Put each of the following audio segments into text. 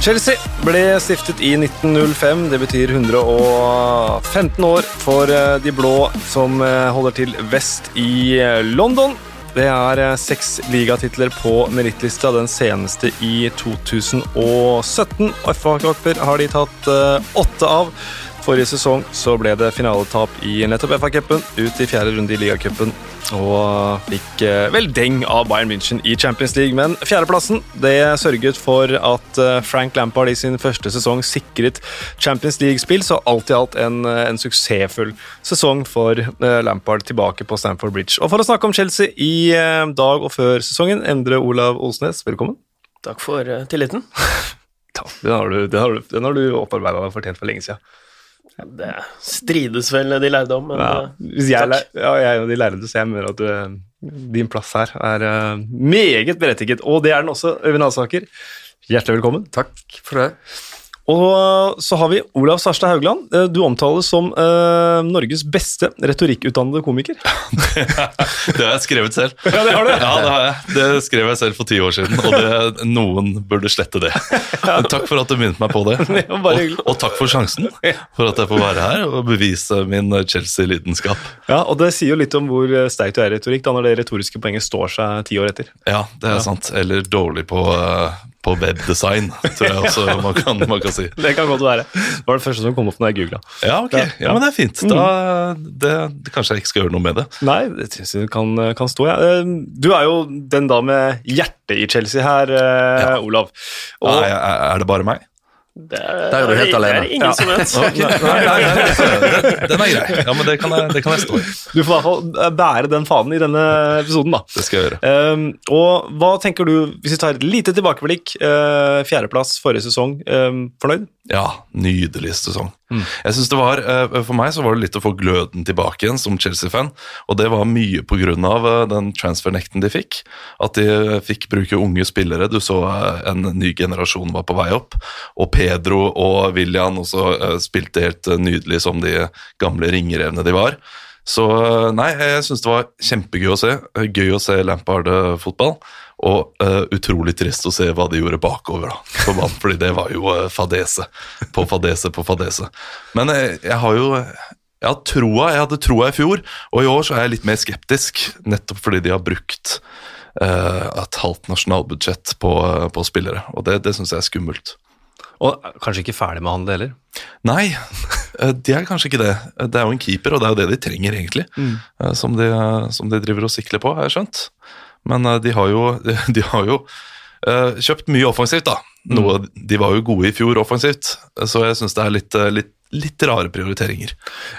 Chelsea ble stiftet i 1905. Det betyr 115 år for eh, de blå som eh, holder til vest i eh, London. Det er seks ligatitler på merittlista, den seneste i 2017. FA-cuper har de tatt åtte av. Forrige sesong så ble det finaletap i nettopp FA-cupen, ut i fjerde runde i ligacupen og fikk eh, vel deng av Bayern München i Champions League. Men fjerdeplassen det sørget for at eh, Frank Lampard i sin første sesong sikret Champions League-spill, så alt i alt en, eh, en, suksessfull sesong for Lampard tilbake på Stamford Bridge. Og for å snakke om Chelsea i dag og før sesongen, Endre Olav Olsnes, velkommen. Takk for tilliten. den har du, den har du, den har du opparbeida deg fortjent for lenge siden. Det strides vel de lærde om, men ja, eh, hvis jeg, ja, jeg og de lærde, så jeg mener at du, eh, din plass her er uh, meget berettiget. Og det er den også, Øyvind Alsaker. Hjertelig velkommen. Takk for det. Og så har vi Olav Sarstad Haugland. Eh, du omtales som uh, Norges beste retorikkutdannede komiker. det har jeg skrevet selv. Ja, Det har du. Ja, Det har jeg. Det skrev jeg selv for ti år siden, og det, noen burde slette det. Takk for at du minnet meg på det. Og, og, takk for sjansen for at jeg får være her og bevise min Chelsea-lidenskap. Ja, og det sier jo litt om hvor sterk du er i retorikk, da når det retoriske poenget står seg ti år etter. Ja, det er ja. sant. Eller dårlig på uh, på webdesign, tror jeg også man kan, man kan, si. Det kan godt være. Det var det første som kom opp når jeg googla. Ja, ok. Ja, men det er fint. Da, det, det, kanskje jeg ikke skal gjøre noe med det. Nei, det syns jeg kan, kan stå, ja. Eh, du er jo den da med hjertet i Chelsea her, eh, ja. Olav. Og, ja, er det bare meg? Det er, Der er du helt alene. Det er ingen ja. som vet. nei, Den er grei. Ja, men det kan, jeg, det kan jeg stå i. Du får i hvert fall bære den fanen i denne episoden, da. Det skal jeg gjøre. Um, og hva tenker du, hvis vi tar et lite tilbakeblikk, uh, fjerdeplass forrige sesong, um, fornøyd? Ja, nydelig sesong. Mm. Jeg synes det var, uh, For meg så var det litt å få gløden tilbake igjen som Chelsea-fan, og det var mye pga. Uh, den transfer-nekten de fikk. At de fikk bruke unge spillere. Du så uh, en ny generasjon var på vei opp. og Pedro og William også spilte helt nydelig som de gamle ringerevne de var. Så nei, jeg syns det var kjempegøy å se. Gøy å se Lampard-fotball. Og utrolig trist å se hva de gjorde bakover da, på banen, fordi det var jo fadese på fadese på fadese. Men jeg, jeg har jo jeg, har troa, jeg hadde troa i fjor, og i år så er jeg litt mer skeptisk, nettopp fordi de har brukt et halvt nasjonalbudsjett på, på spillere, og det, det syns jeg er skummelt. Og kanskje ikke ferdig med handel heller? Nei, eh, de er kanskje ikke det. Det er jo en keeper, og det er jo det de trenger, egentlig. Mm. Eh, som, de, som, de, driver og sikler på, har jeg skjønt. Men eh, de har jo, de, har jo kjøpt mye offensivt, da. Noe, mm. De var jo gode i fjor offensivt, så jeg syns det er litt, litt litt rare prioriteringer.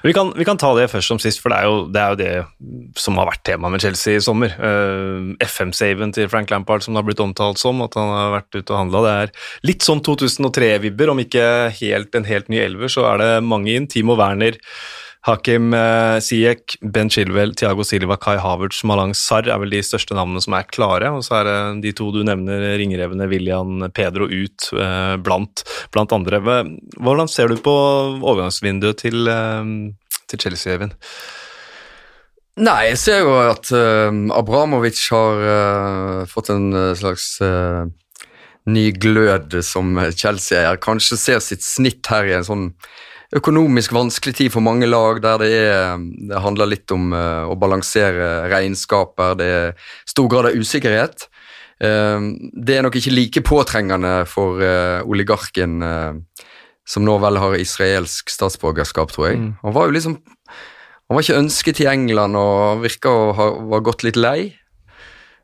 Vi kan, vi kan, ta det først som sist, for det er, jo, det er jo det som har vært tema med Chelsea i sommer. Uh, eh, FM-saven til Frank Lampard, som det har blitt omtalt som, at han har vært ute og handla. Det er litt sånn 2003-vibber, om ikke helt, en helt ny elver, så er det mange inn. Timo Werner Hakim eh, Siek, Ben Chilwell, Tiago Silva, Kai Havertz, Malang Sarr er vel de største navnene som er klare. Og så er det de to du nevner, ringrevene William Pedro ut eh, blant, blant, andre. Hvordan ser du på overgangsvinduet til, eh, til Chelsea, Evin? Nei, jeg ser jo at uh, Abramovic har uh, fått en slags uh, ny glød som Chelsea-eier. Kanskje ser sitt snitt her i en sånn økonomisk vanskelig tid for mange lag, der det, er, det handler litt om uh, å balansere regnskaper. Det er stor grad av usikkerhet. Uh, det er nok ikke like påtrengende for uh, oligarken som nå vel har israelsk statsborgerskap, tror jeg. Mm. Han var jo liksom Han var ikke ønsket i England og virka å ha var gått litt lei.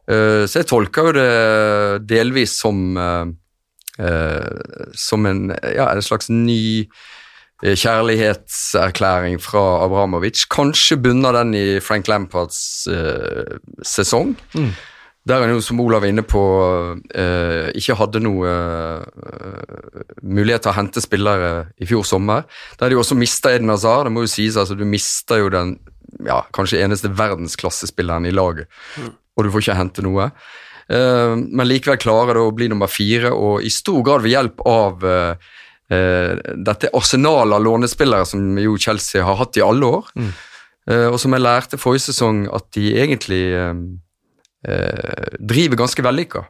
så jeg tolker jo det delvis som som en, ja, en slags ny kjærlighetserklæring fra Abramovic. Kanskje bunner den i Frank Lampards uh, sesong. Mm. Der han jo, som Olav er inne på, uh, ikke hadde noe uh, mulighet til å hente spillere i fjor sommer. Der de også mista Eden Hazard. Det må jo sies, altså Du mister jo den ja, kanskje eneste verdensklassespilleren i laget, mm. og du får ikke hente noe. men likevel klarer det å bli nummer fire, og i stor grad ved hjelp av uh, uh, dette arsenalet av lånespillere som jo Chelsea har hatt i alle år. Mm. Uh, og som jeg lærte forrige sesong at de egentlig eh, driver ganske vellykka.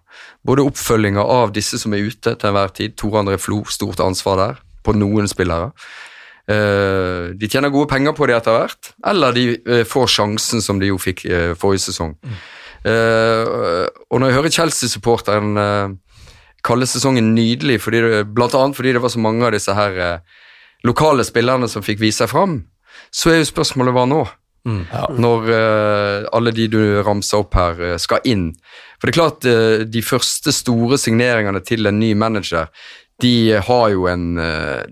Både oppfølginga av disse som er ute til enhver tid, Tore André Flo, stort ansvar der, på noen spillere. Eh, de tjener gode penger på det etter hvert, eller de eh, får sjansen som de jo fikk eh, forrige sesong. Mm. og når jeg hører Chelsea-supporteren kalle sesongen nydelig, fordi det, blant annet fordi det var så mange av disse her lokale spillerne som fikk vise seg fram, så er jo spørsmålet hva nå? Mm. Ja. Når eh, alle de du ramsa opp her, uh, skal inn. For det er klart, uh, de første store signeringene til en ny manager, de har jo en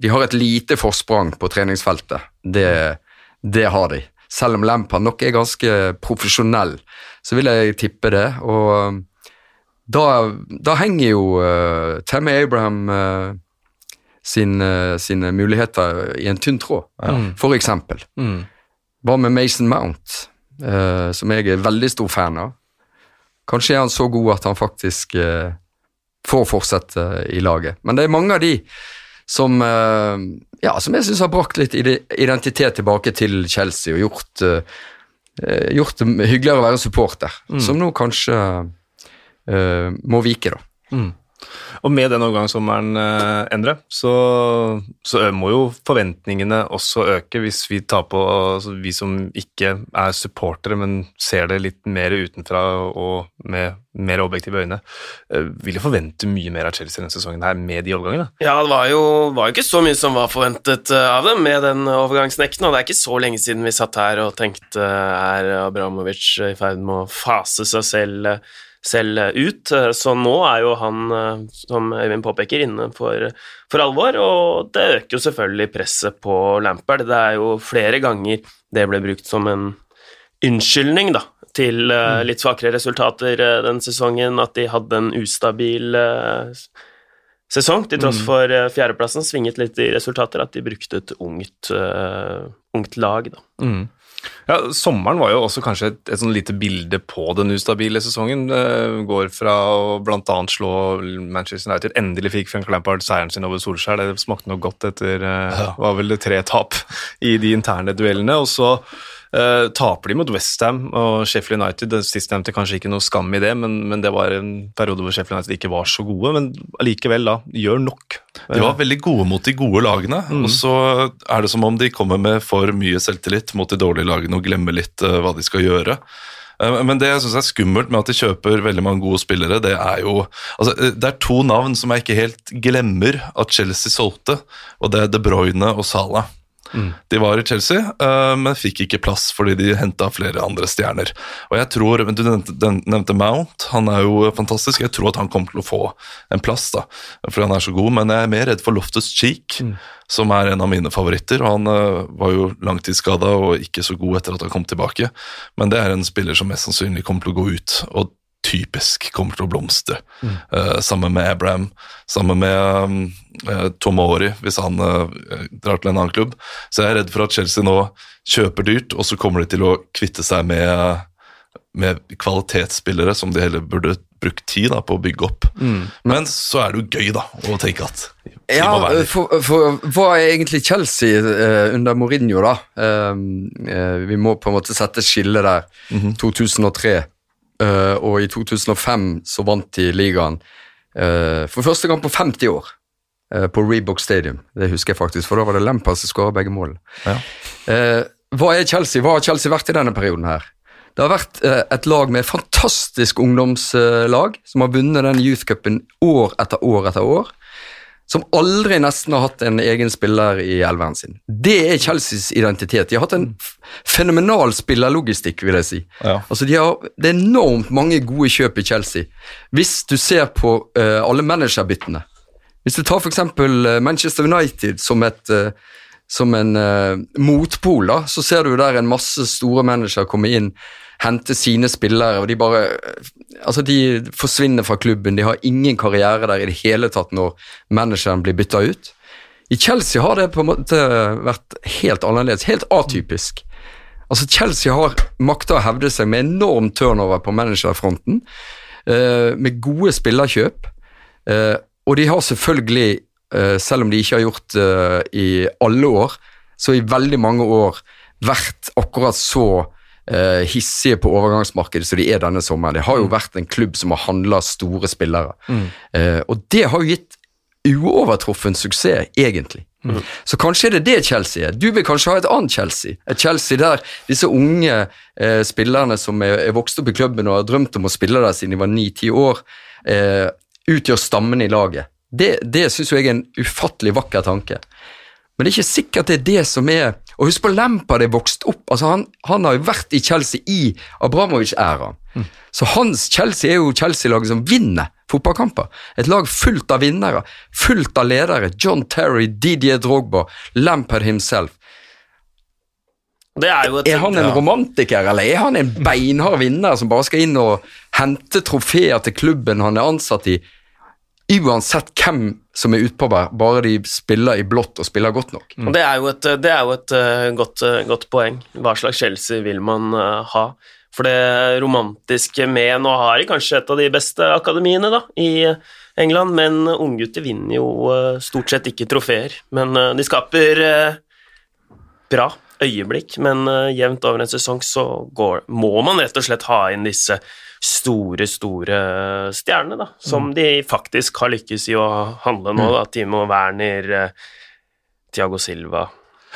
De har et lite forsprang på treningsfeltet. Det, det har de. Selv om Lampard nok er ganske profesjonell, så vil jeg tippe det. Og da, da henger jo Tammy Abraham sin, sine muligheter i en tynn tråd, ja. for eksempel. Mm. Hva med Mason Mount, uh, som jeg er veldig stor fan av? Kanskje er han så god at han faktisk uh, får fortsette i laget. Men det er mange av de som, uh, ja, som jeg syns har brakt litt identitet tilbake til Chelsea og gjort, gjort det hyggeligere å være supporter, mm. som nå kanskje må vike, da. Mm. Og med den overgangssommeren, eh, Endre, så, så, må jo forventningene også øke hvis vi tar på altså Vi som ikke er supportere, men ser det litt mer utenfra og med mer objektive øyne, eh, vil jo forvente mye mer av Chelsea denne sesongen her med de overgangene. Ja, det var jo, var jo ikke så mye som var forventet eh, av dem med den overgangsnekten, og det er ikke så lenge siden vi satt her og tenkte er Abramovic i ferd med å fase seg selv selv ut. Så nå er jo han, eh, som Øyvind påpeker, inne for, for, alvor, og det øker jo selvfølgelig presset på Lampard. Det er jo flere ganger det ble brukt som en unnskyldning da, til uh, litt svakere resultater uh, den sesongen, at de hadde en ustabil uh, sesong, til tross mm. for fjerdeplassen. Svinget litt i resultater, at de brukte et ungt, ungt lag, da. Mm. Ja, Sommeren var jo også kanskje et, et sånn lite bilde på den ustabile sesongen. Det går fra å bl.a. slå Manchester United Endelig fikk Frank Lampard seieren sin over Solskjær. Det smakte noe godt etter eh, ja. var vel det tre tap i de interne duellene. Og så Uh, taper de mot Westham og Sheffield United. Det sistnevnte kanskje ikke noe skam i det, men, men, det var en periode hvor Sheffield United ikke var så gode. Men allikevel, da, gjør nok. De var veldig gode mot de gode lagene, mm. og så er det som om de kommer med for mye selvtillit mot de dårlige lagene og glemmer litt uh, hva de skal gjøre. Eh, men det jeg synes er skummelt med at de kjøper veldig mange gode spillere, det er jo altså, Det er to navn som jeg ikke helt glemmer at Chelsea solgte, og det er De Bruyne og Salah. Mm. De var i Chelsea, uh, men fikk ikke plass fordi de henta flere andre stjerner. Og jeg tror, Du nevnte, nevnte, Mount, han er jo fantastisk. Jeg tror at han kommer til å få en plass, da, fordi han er så god. Men jeg er mer redd for Loftus Cheek, mm. som er en av mine favoritter. og Han uh, var jo langtidsskada og ikke så god etter at han kom tilbake. Men det er en spiller som mest sannsynlig kommer til å gå ut. og typisk kommer til å blomstre. Mm. Uh, sammen med Abraham, sammen med um, uh, Tomori, hvis han uh, drar til en annen klubb. Så jeg er redd for at Chelsea nå kjøper dyrt, og så kommer de til å kvitte seg med, med kvalitetsspillere som de heller burde brukt tid da, på å bygge opp. Mm. Men så er det jo gøy da, å tenke at ja, for, for, hva er egentlig Chelsea uh, under Mourinho, da? Uh, uh, vi må på en måte sette skillet skille der. Mm -hmm. 2003 Uh, og i 2005 så vant de ligaen uh, for første gang på 50 år uh, på Reebok Stadium. Det husker jeg faktisk, for da var det Lampard som skåra begge målene. Ja. hva er Chelsea? Hva har Chelsea vært i denne perioden her? Det har vært et lag med fantastisk ungdomslag, som har vunnet den youthcupen år etter år etter år som aldri nesten har hatt en egen spiller i elveren sin. Det er Chelseas identitet. De har hatt en fenomenal spillerlogistikk, vil jeg si. Ja. Altså, de har, det er enormt mange gode kjøp i Chelsea. Hvis du ser på uh, alle managerbyttene Hvis du tar f.eks. Uh, Manchester United som, et, uh, som en uh, motpol, da, så ser du der en masse store managere komme inn hente sine spillere, og de bare Altså, de forsvinner fra klubben, de har ingen karriere der i det hele tatt når manageren blir bytta ut. I Chelsea har det på en måte vært helt annerledes, helt atypisk. Altså, Chelsea har makta å hevde seg med enorm turnover på managerfronten, eh, med gode spillerkjøp, eh, og de har selvfølgelig, eh, selv om de ikke har gjort det i alle år, så i veldig mange år vært akkurat så eh, hissige på overgangsmarkedet som de er denne sommeren. Det har jo vært en klubb som har handla store spillere. Eh, og det har jo gitt uovertruffen suksess, egentlig. Så kanskje er det det Chelsea er. Du vil kanskje ha et annet Chelsea. Et Chelsea der disse unge eh, spillerne som er, er vokst opp i klubben og har drømt om å spille der siden de var ni-ti år, eh, utgjør stammen i laget. Det, det syns jeg er en ufattelig vakker tanke. Men det er ikke sikkert det er det som er Og husk på Lampard er vokst opp. altså Han, han har jo vært i Chelsea i Abramovic-æraen. Så hans Chelsea er jo Chelsea-laget som vinner fotballkamper. Et lag fullt av vinnere, fullt av ledere. John Terry, Didier Drogba, Lampard himself. Det er Er han en romantiker, eller er han en beinhard vinner som bare skal inn og hente trofeer til klubben han er ansatt i, uansett hvem som er utpå, hver bare de spiller i blått og spiller godt nok? Og det er jo et, er jo et eh, godt, eh, godt poeng. Hva slags Chelsea vil man eh, ha? For det romantiske med Nå har de kanskje et av de beste akademiene da, i England, men unggutter vinner jo stort sett ikke trofeer. Men de skaper bra øyeblikk, men jevnt over en sesong så går, må man rett og slett ha inn disse store, store stjernene, da, som de faktisk har lykkes i å handle nå. da, Timo Werner, Tiago Thiago Silva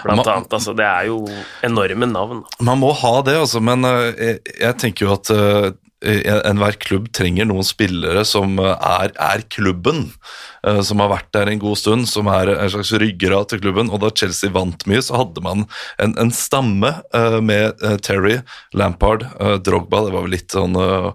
blant man, annet. Altså, det er jo enorme navn. Man må ha det, altså, men eh, jeg, jeg tenker jo at eh, enhver klubb trenger noen spillere som eh, er, er klubben, eh, som har vært der en god stund, som er en slags ryggrad til klubben. Og da Chelsea vant mye, så hadde man en, en stamme eh, med eh, Terry, Lampard, eh, Drogba, det var vel litt sånn eh,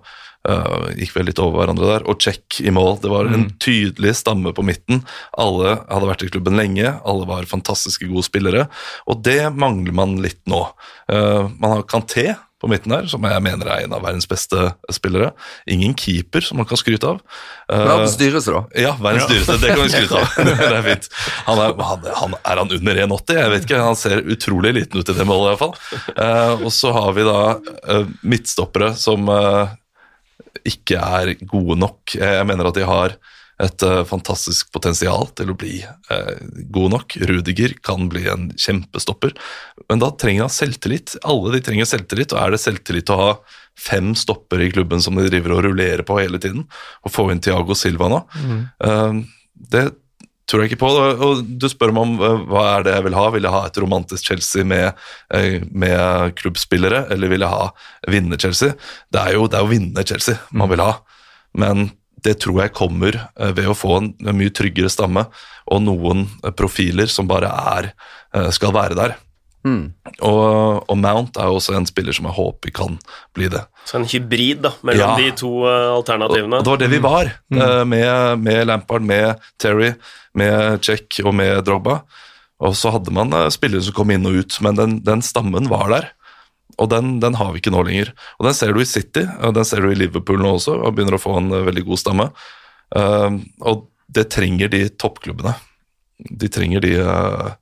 eh, gikk vel litt over hverandre der, og Check i mål. Det var en tydelig stamme på midten. Alle hadde vært i klubben lenge, alle var fantastiske gode spillere, og det mangler man litt nå. Eh, man har Kanté på midten der, som jeg mener er en av verdens beste spillere. Ingen keeper som man kan skryte av. Eh, Verdens dyreste, da. ja, verdens dyreste. Det kan vi skryte av. det er fint. Han er, han, han, er han under 1,80? Jeg vet ikke. Han ser utrolig liten ut i det målet, iallfall. Uh, og så har vi da eh, midtstoppere som eh, ikke er gode nok. Jeg mener at de har et eh, fantastisk potensial til å bli uh, god nok. Rudiger kan bli en kjempestopper, men da trenger han selvtillit. Alle de trenger selvtillit, og er det selvtillit å ha fem stopper i klubben som de driver og rullerer på hele tiden, og få inn Tiago Silva nå? Eh, det tror jeg ikke på. Og du spør meg om eh, hva er det jeg vil ha. Vil jeg ha et romantisk Chelsea med, eh, med klubbspillere, eller vil jeg ha vinner-Chelsea? Det er jo, det er jo vinner-Chelsea man vil ha, men det tror jeg kommer eh, ved å få en, en mye tryggere stamme og noen eh, profiler som bare er, eh, skal være der. Og, og Mount er også en spiller som jeg håper kan bli det. Så en hybrid da, mellom Ja. de to alternativene. og det var det vi var, eh, med, med Lampard, med Terry, med Check og med Drogba. Og så hadde man spillere som kom inn og ut, men den, den stammen var der. Og den, den har vi ikke nå lenger. Og den ser du i City, og den ser du i Liverpool nå også, og begynner å få en eh, veldig god stamme. Uh, og det trenger de toppklubbene. De trenger de uh,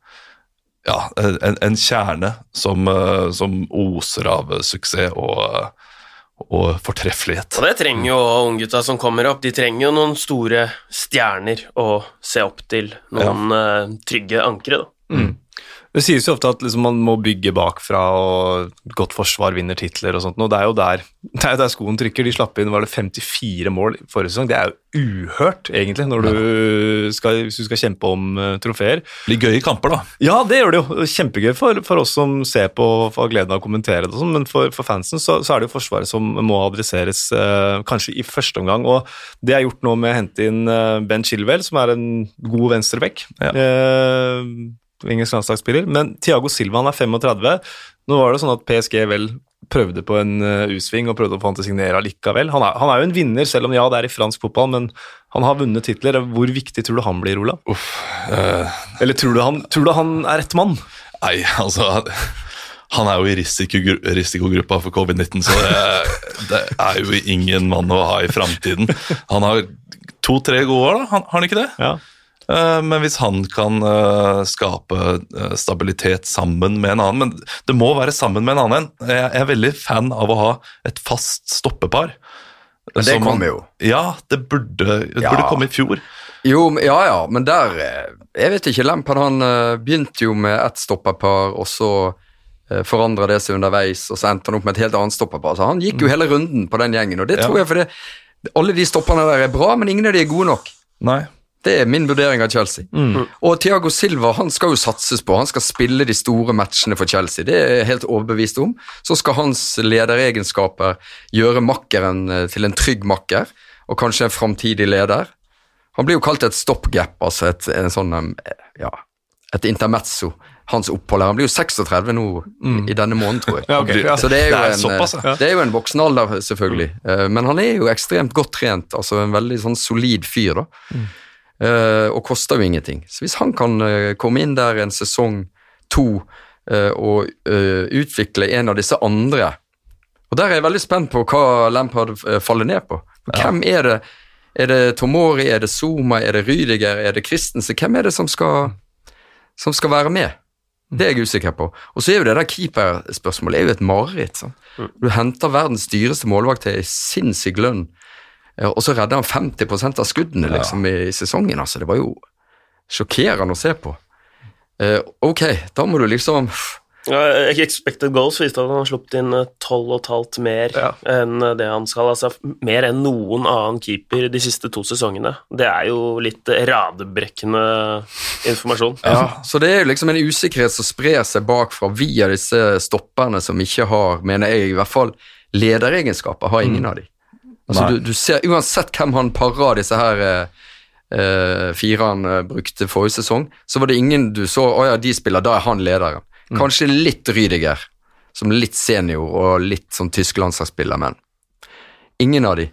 Ja, en, en kjerne som, uh, som oser av suksess og, og fortreffelighet. Og det trenger jo unggutta som kommer opp. De trenger jo noen store stjerner å se opp til. Noen eh, trygge ankre, da. Det sies jo ofte at liksom man må bygge bakfra, og godt forsvar vinner titler og sånt. Og det er jo der, det er der skoen trykker. De slapp inn var det 54 mål forrige sesong. Det er jo uhørt, egentlig, når du skal, hvis du skal kjempe om uh, trofeer. blir gøye kamper, da. Ja, det gjør det jo. Kjempegøy for, for oss som ser på og har gleden av å kommentere det, og sånt, men for, for fansen så, så er det jo Forsvaret som må adresseres eh, kanskje i første omgang. Og det er gjort nå med å hente inn eh, Ben Chilwell, som er en god venstreback. Ja. Eh, engelsk landslagsspiller. Men Thiago Silva han er 35. Nå var det sånn at PSG vel prøvde på en eh, U-sving og prøvde å få han til å signere likevel. Han er, han er jo en vinner, selv om ja, det er i fransk fotball, men han har vunnet titler. Hvor viktig tror du han blir, Ola? Uff. eh, Eller tror du han, tror du han er rett mann? nei, altså Han er jo i risikogru risikogruppa for covid-19, så det, det er jo ingen mann å ha i framtiden. Han har to-tre gode år, da. Han, har han ikke det? Ja. Eh, Men hvis han kan eh, skape eh, stabilitet sammen med en annen Men det må være sammen med en annen. Jeg er veldig fan av å ha et fast stoppepar. Men det kommer jo. Ja, det burde, det Ja. burde komme i fjor. Jo, ja ja, men der Jeg vet ikke, Lempen han begynte jo med ett stoppepar, og så forandra det seg underveis, og så endte han opp med et helt annet stoppepar. Så han gikk jo hele runden på den gjengen, og det Ja. tror jeg fordi alle de stopperne der er bra, men ingen av de er gode nok. Nei. Det er min vurdering av Chelsea. Og Thiago Silva han skal jo satses på. Han skal spille de store matchene for Chelsea. Det er jeg helt overbevist om. Så skal hans lederegenskaper gjøre makkeren eh, til en trygg makker, og kanskje en framtidig leder. Han blir jo kalt et stopgap, altså et, en sånn, eh, ja, et intermezzo. Hans opphold her. Han blir jo 36 nå i denne måneden, tror jeg. Ja, okay, ja. Så det er Det er en, såpass, eh, ja. det er jo en voksen alder, selvfølgelig. Mm. Men han er jo ekstremt godt trent, altså en veldig sånn solid fyr, da. Eh, og koster jo ingenting. Så hvis han kan eh, komme inn der en sesong to eh, og eh, utvikle en av disse andre Og der er jeg veldig spent på hva Lampard eh, faller ned på. Hvem er det? Er det Tomori, er det Zuma, er det Rydiger, er det Christensen? Hvem er det som skal, som skal være med? Det er jeg usikker på. Og så er jo det der keeperspørsmålet er jo et mareritt. sant? Du henter verdens dyreste målvakt til en sinnssyk lønn, eh, og så redda han 50% av skuddene liksom, i, i sesongen. altså. Det var jo sjokkerende å se på. Eh, ok, da må du liksom Ja, Expected goals viste at han har sluppet inn eh, 12,5 mer Ja. enn det han skal. Altså mer enn noen annen keeper de siste to sesongene. Det er jo litt radebrekkende informasjon. Ja, så det er jo liksom en usikkerhet som sprer seg bakfra via disse stopperne som ikke har, mener jeg i hvert fall, lederegenskaper. Har ingen av de. Altså, du, du ser Uansett hvem han parer disse her eh, eh, fire han eh, brukte forrige sesong, så var det ingen du så Å ja, de spiller, da er han lederen. Kanskje litt Rydiger, som litt senior og litt sånn tysk landslagsspiller, men ingen av de.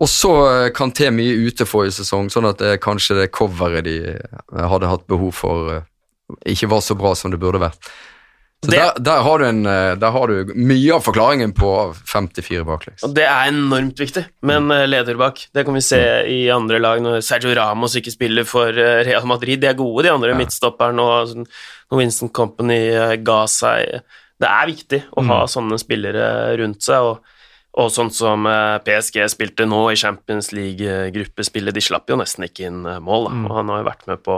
Og så eh, kan T mye ute forrige sesong, sånn at det, kanskje det coveret de hadde hatt behov for, ikke var så bra som det burde vært. Så Det- der, der, har du en, eh, der har du mye av forklaringen på 54 baklengs. Det er enormt viktig med en eh, leder bak. Det kan vi se i andre lag når Sergio Ramos ikke spiller for eh, Real Madrid. De er gode, de andre midtstopperne, og sånn, når Winston Company ga seg Det er viktig å ha sånne spillere rundt seg. og og sånn som PSG spilte nå i Champions League-gruppespillet, de slapp jo nesten ikke inn mål, da. og han har jo vært med på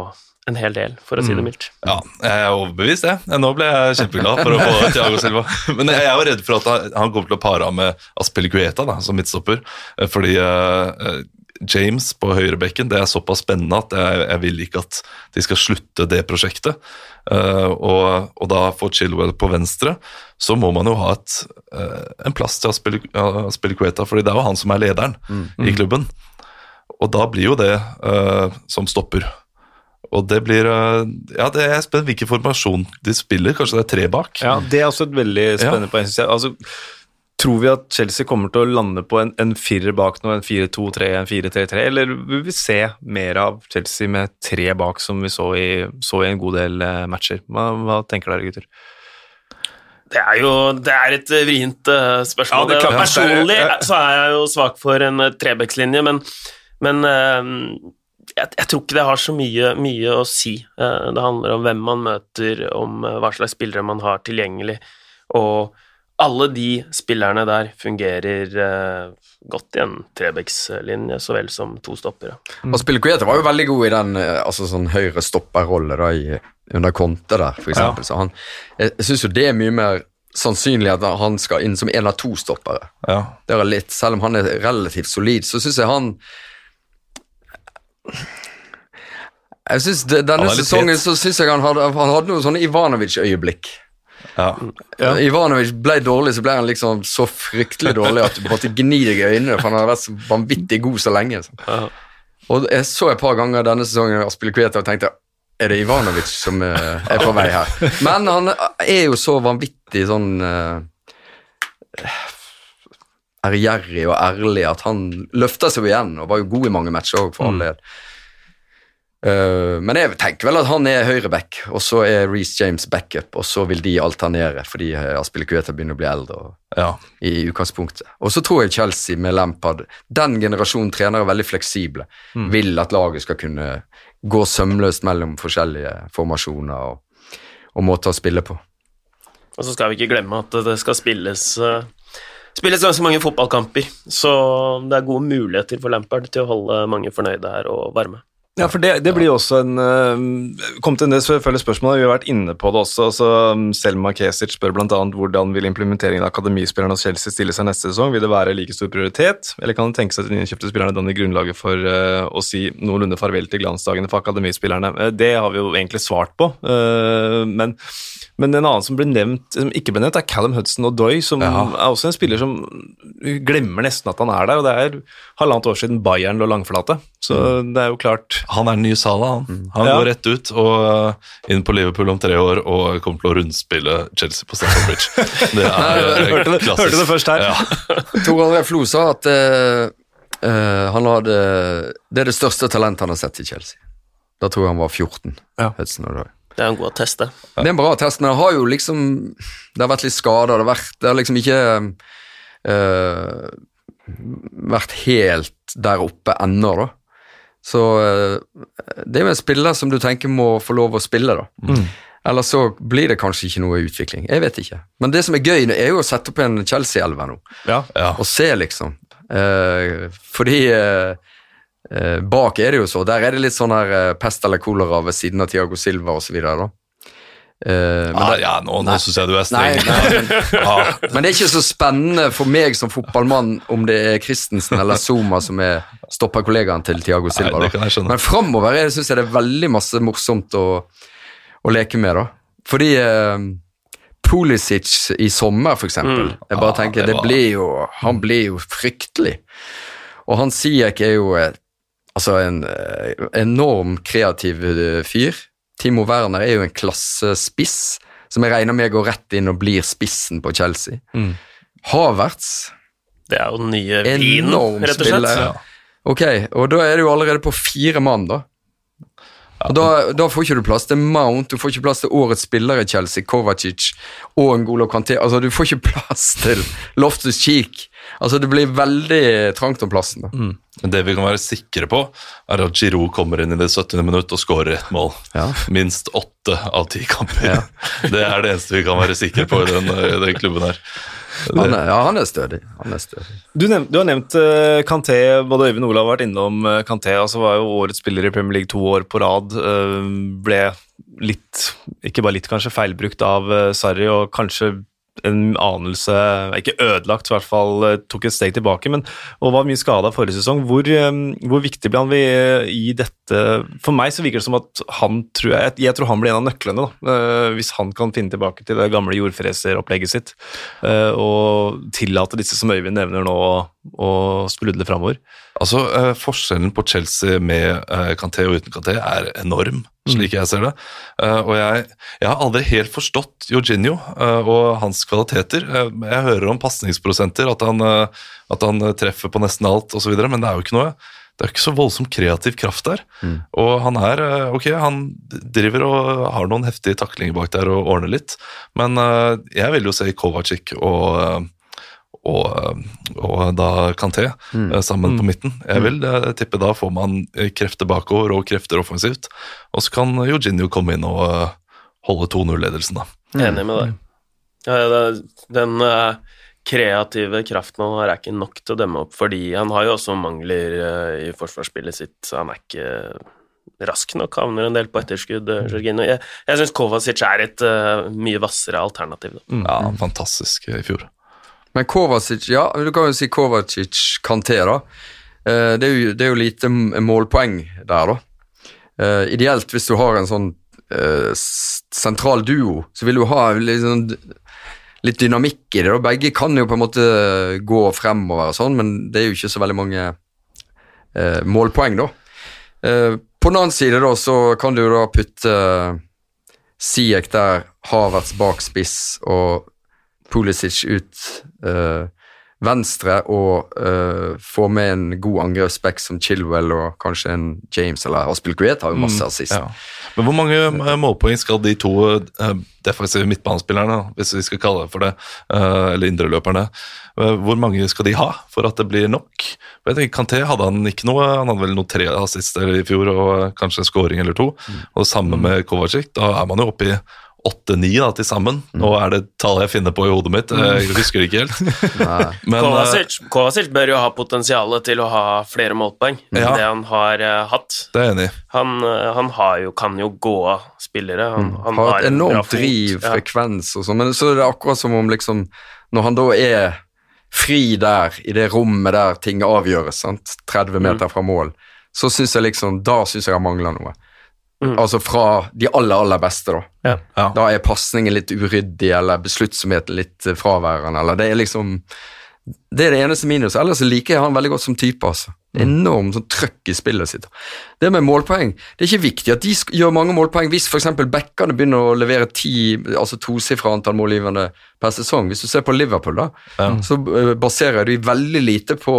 en hel del, for å si det mildt. Ja, jeg er overbevist, jeg. Nå ble jeg kjempeglad for å få Thiago Silva. Men jeg er jo redd for at han- kommer til å pare av med Aspelikueta da, som midtstopper. eh, Fordi eh, James på høyrebekken det er såpass spennende at jeg, jeg vil ikke at de skal slutte det prosjektet. Eh, og, og da få Chilwell på venstre, så må man jo ha et, en plass til Aspelikueta, fordi det er jo han som er lederen i klubben. Og da blir jo det som stopper. Og det blir eh, Ja, det er spennende hvilken formasjon de spiller. Kanskje det er tre bak? Ja, Det er også et veldig spennende poeng, syns jeg. Altså, tror vi at Chelsea kommer til å lande på en, en firer bak nå, en 4-2-3, en 4-3-3, eller vil vi se mer av Chelsea med tre bak, som vi så i, så i en god del eh, matcher? Hva, hva tenker dere, gutter? Det er jo det er et eh, vrient spørsmål. Ja, det er klart. Personlig så er jeg jo svak for en uh, trebekslinje, men, men eh, jeg, jeg tror ikke det har så mye, mye å si. Eh, det handler om hvem man møter, om eh, hva slags spillere man har tilgjengelig, og alle de spillerne der fungerer eh, godt i en trebekslinje så vel som to stoppere. Og Spilicueta var jo veldig god i den altså sånn høyre stopperrolle da, i, under Conte der, for eksempel. Så han, jeg, jeg syns jo det er mye mer sannsynlig at han skal inn som en av to stoppere. Ja. Det er litt, selv om han er relativt solid, så syns jeg han Jeg synes det, Denne sesongen så synes jeg han hadde, han hadde noen sånne Ivanovic-øyeblikk. Ja. Ja. Ivanovic ble dårlig, så ble han liksom så fryktelig dårlig at du måtte gni deg i øynene, for han hadde vært så vanvittig god så lenge. Så. Ja. Og jeg så et par ganger denne sesongen Aspilicueta og tenkte er det Ivanovic som eh, er på vei her? Men han er jo så vanvittig sånn eh, ærgjerrig og ærlig at han løfter seg igjen, og var jo god i mange matcher òg, for all del. Eh, men jeg tenker vel at han er høyreback, og så er Reece James backup, og så vil de alternere fordi eh, Aspilicueta begynner å bli eldre. og ja. i utgangspunktet. Og så tror jeg Chelsea med Lampard Den generasjonen trenere er veldig fleksible. Vil at laget skal kunne gå sømløst mellom forskjellige formasjoner og, og måter å spille på. Og så skal vi ikke glemme at det skal spilles eh, Spilles ganske mange fotballkamper, så det er gode muligheter for Lampard til å holde mange fornøyde her og varme. Ja, for det, det blir også en uh, Kom til del selvfølgelig spørsmål, vi har vært inne på det også. altså Selma Kesic spør bl.a. hvordan vil implementeringen av akademispillerne hos Chelsea stille seg neste sesong. Vil det være like stor prioritet, eller kan det tenke seg at de innkjøpte spillerne danner grunnlaget for uh, å si noenlunde farvel til glansdagene for akademispillerne? Uh, det har vi jo egentlig svart på, men men en annen som ble nevnt, som ikke ble nevnt, er Callum Hudson og Doy, som Ja. er også en spiller som glemmer nesten at han er der. og Det er halvannet år siden Bayern lå langflate, så det er jo klart Han er den nye Sala, han. Han Ja. går rett ut og uh, inn på Liverpool om tre år og kommer til å rundspille Chelsea på Stamford Bridge. Det er uh, Hørte det- klassisk. hørte det først her. Ja. Tor André Flo sa at eh, eh, han hadde Det er det største talentet han har sett i Chelsea. Da tror jeg han var 14. Ja. Hudson. Det er en god attest, det. Det er en bra test, men det har jo liksom Det har vært litt skader. Det har vært Det har liksom ikke eh, vært helt der oppe ennå, da. Så eh, det er jo en spiller som du tenker må få lov å spille, da. Eller så blir det kanskje ikke noe utvikling. Jeg vet ikke. Men det som er gøy, er jo å sette opp en Chelsea-elver nå. Ja. Ja. og se, liksom. Eh, fordi eh, eh, bak er det jo så. Der er det litt sånn her eh, pest eller kolera ved siden av Tiago Silva osv. men, Ah, det, ja, nå, nå syns jeg du er streng. nei, men, Ah, men det er ikke så spennende for meg som fotballmann om det er Christensen eller Zuma som er stopperkollegaen til Tiago Silva. Nei. Men framover syns jeg det er veldig masse morsomt å, å leke med, da. Fordi eh, Pulisic i sommer, for eksempel. Mm. Jeg bare Ah, tenker, det det var- blir jo Han blir jo fryktelig. Og han Siek er jo eh, altså en eh, enorm kreativ fyr. Timo Werner er jo en klassespiss, som jeg regner med går rett inn og blir spissen på Chelsea. Mm. Havertz Det er jo den nye vinen, rett og slett. Ja. Ok, og da er du jo allerede på fire mann, da. Da, da får ikke du plass til Mount, du får ikke plass til årets spiller i Chelsea, Kovacic og Ngolo Kanté. Altså, du får ikke plass til Loftus Cheek. Altså, det blir veldig trangt om plassen. da. Men det vi kan være sikre på, er at Giroud kommer inn i det 70. minutt og skårer ett mål. Ja. Minst åtte av ti kamper. Det er det eneste vi kan være sikre på i den, i den klubben her. Han er, ja, han er stødig. Han er stødig. Du, nevnt, du har nevnt uh, Kanté, både Øyvind og Olav har vært innom uh, Kanté. altså var jo årets spiller i Premier League to år på rad. Uh, ble litt, ikke bare litt kanskje, feilbrukt av uh, Sarri, og kanskje en anelse Ikke ødelagt, i hvert fall eh, tok et steg tilbake, men og var mye skada forrige sesong. Hvor, eh, hvor viktig ble han ved, i dette For meg så virker det som at han tror jeg, jeg tror han blir en av nøklene, da, eh, hvis han kan finne tilbake til det gamle jordfreseropplegget sitt eh, og tillate disse som Øyvind nevner nå, å sprudle framover. Altså, eh, Forskjellen på Chelsea med eh, Kanté og uten Kanté er enorm, slik jeg ser det. Eh, og jeg, jeg har aldri helt forstått Jorginho og hans kvaliteter. Jeg hører om pasningsprosenter, at, han, at han treffer på nesten alt osv., men det er jo ikke noe det er ikke så voldsom kreativ kraft der. Og han er Ok, han driver og har noen heftige taklinger bak der og ordner litt, men jeg vil jo se Kovacic og og, og da Kanté mm. sammen på midten. Jeg vil jeg tippe da får man eh, krefter bakover og krefter offensivt. Og så kan Eugenio komme inn og eh, holde 2-0-ledelsen, da. Enig med deg. Ja, det- den eh, kreative kraften han har, er ikke nok til å demme opp, fordi han har jo også mangler eh, i forsvarsspillet sitt. så Han er ikke rask nok, havner en del på etterskudd. Jorginho. Jeg, jeg syns Kovacic er et eh, mye hvassere alternativ. Da. Ja, Fantastisk i fjor. Men Kovacic, ja, du kan jo si Kovacic Kanté, da. Eh, det, er jo, det er jo lite målpoeng der, da. Eh, ideelt hvis du har en sånn eh, sentral duo, så vil du ha sånn, litt dynamikk i det. da. Begge kan jo på en måte gå fremover og sånn, men det er jo ikke så veldig mange eh, målpoeng, da. Eh, på den annen side, da, så kan du da putte uh, Siek der, Havertz bak spiss og Pulisic ut uh, venstre og uh, få med en god angrepsback som Chilwell og kanskje en James eller Aspilkuet har jo masse assist. Ja. Men hvor mange eh, målpoeng skal de to uh, defensive midtbanespillerne, hvis vi skal kalle det for det, uh, eller indreløperne, hvor mange skal de ha for at det blir nok? Jeg tenker, Kanté hadde han ikke noe, han hadde vel noe tre assister i fjor og kanskje en scoring eller to. Og det samme med Kovacic, da er man jo oppe i åtte-ni til sammen. Nå er det tallet jeg finner på i hodet mitt, jeg husker det ikke helt. Men eh, Kovacic, Kovacic bør jo ha potensialet til å ha flere målpoeng enn Ja. det han har eh, hatt. det er enig. Han, eh, han har jo, kan jo gå av spillere. Han, han Mm. Har et enormt driv, Ja. frekvens og sånn, men så er det akkurat som om liksom Når han da er fri der, i det rommet der ting avgjøres, sant? 30 Mm. meter fra mål, så syns jeg liksom Da syns jeg han mangler noe. Mm. Altså fra de aller, aller beste, da. Ja. Ja. Da er pasningen litt uryddig, eller besluttsomheten litt eh, fraværende, eller det er liksom Det er det eneste minuset. Ellers liker jeg han veldig godt som type, altså. Enormt sånn trøkk i spillet sitt. Det med målpoeng Det er ikke viktig at de gjør mange målpoeng hvis f.eks. backene begynner å levere ti, altså tosifra antall målgivende per sesong. Hvis du ser på Liverpool, da, Ja. så eh, baserer de veldig lite på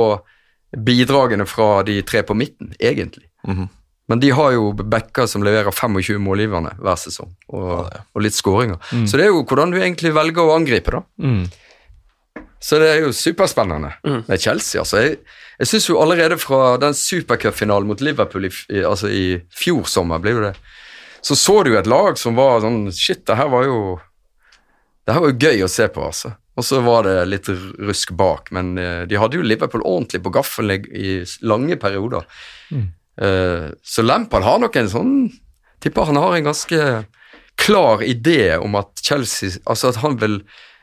bidragene fra de tre på midten, egentlig. Mhm. Men de har jo backer som leverer 25 målgivende hver sesong, og, og litt skåringer. Så det er jo hvordan du egentlig velger å angripe, da. Mm. Så det er jo superspennende Mm. med Chelsea. altså. Jeg, jeg syns jo allerede fra den supercupfinalen mot Liverpool i, i, altså i fjor sommer, blir jo det, så så du jo et lag som var sånn Shit, det her var jo det her var jo gøy å se på, altså. Og så var det litt rusk bak, men eh, de hadde jo Liverpool ordentlig på gaffelen i, lange perioder. Eh, så Lampard har nok en sånn Tipper han har en ganske klar idé om at Chelsea Altså at han vil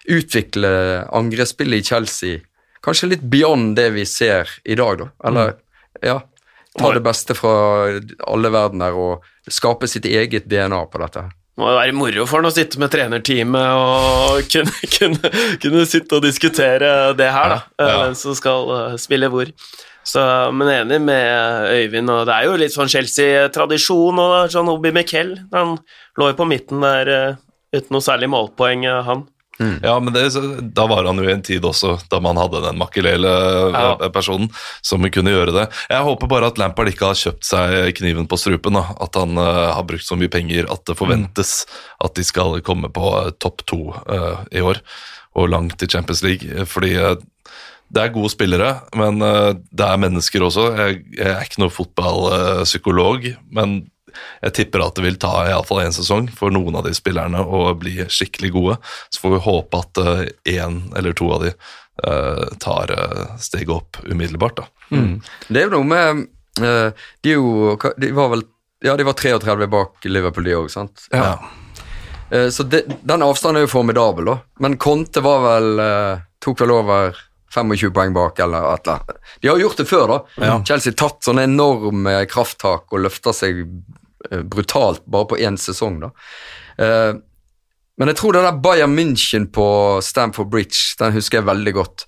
utvikle angrepsspillet i Chelsea kanskje litt beyond det vi ser i dag, da. Eller ja, ta det beste fra alle verdener og skape sitt eget DNA på dette. Må jo være moro for han å sitte med trenerteamet og kunne, kunne, kunne sitte og diskutere det her, da. Ja, ja. Hvem som skal eh, spille hvor. Så, men enig med Øyvind, og det er jo litt sånn Chelsea-tradisjon og sånn Obi Miquel. Han lå jo på midten der eh, uten noe særlig målpoeng, eh, han. Ja, men det, da var han jo i en tid også da man hadde den Ja. makelele-personen som kunne gjøre det. Jeg håper bare at Lampard ikke har kjøpt seg kniven på strupen. Da. At han uh, har brukt så mye penger at det forventes at de skal komme på uh, topp to uh, i år og langt i Champions League. Fordi eh, det er gode spillere, men eh, det er mennesker også. Jeg, jeg er ikke noen fotballpsykolog, men jeg tipper at det vil ta iallfall én sesong for noen av de spillerne å bli skikkelig gode. Så får vi håpe at én eller to av de uh, tar uh, steget opp umiddelbart. da. Det er jo noe med eh, De jo De var vel Ja, de var 33 bak Liverpool, de òg, sant? Ja. ja. så det, den avstanden er jo formidabel, da. Men Conte var vel eh, tok vel over 25 poeng bak, eller et eller annet. De har gjort det før, da. Chelsea tatt sånne enorme krafttak og løfta seg eh, brutalt bare på én sesong, da. Eh, men jeg tror det der Bayern München på Stamford Bridge, den husker jeg veldig godt.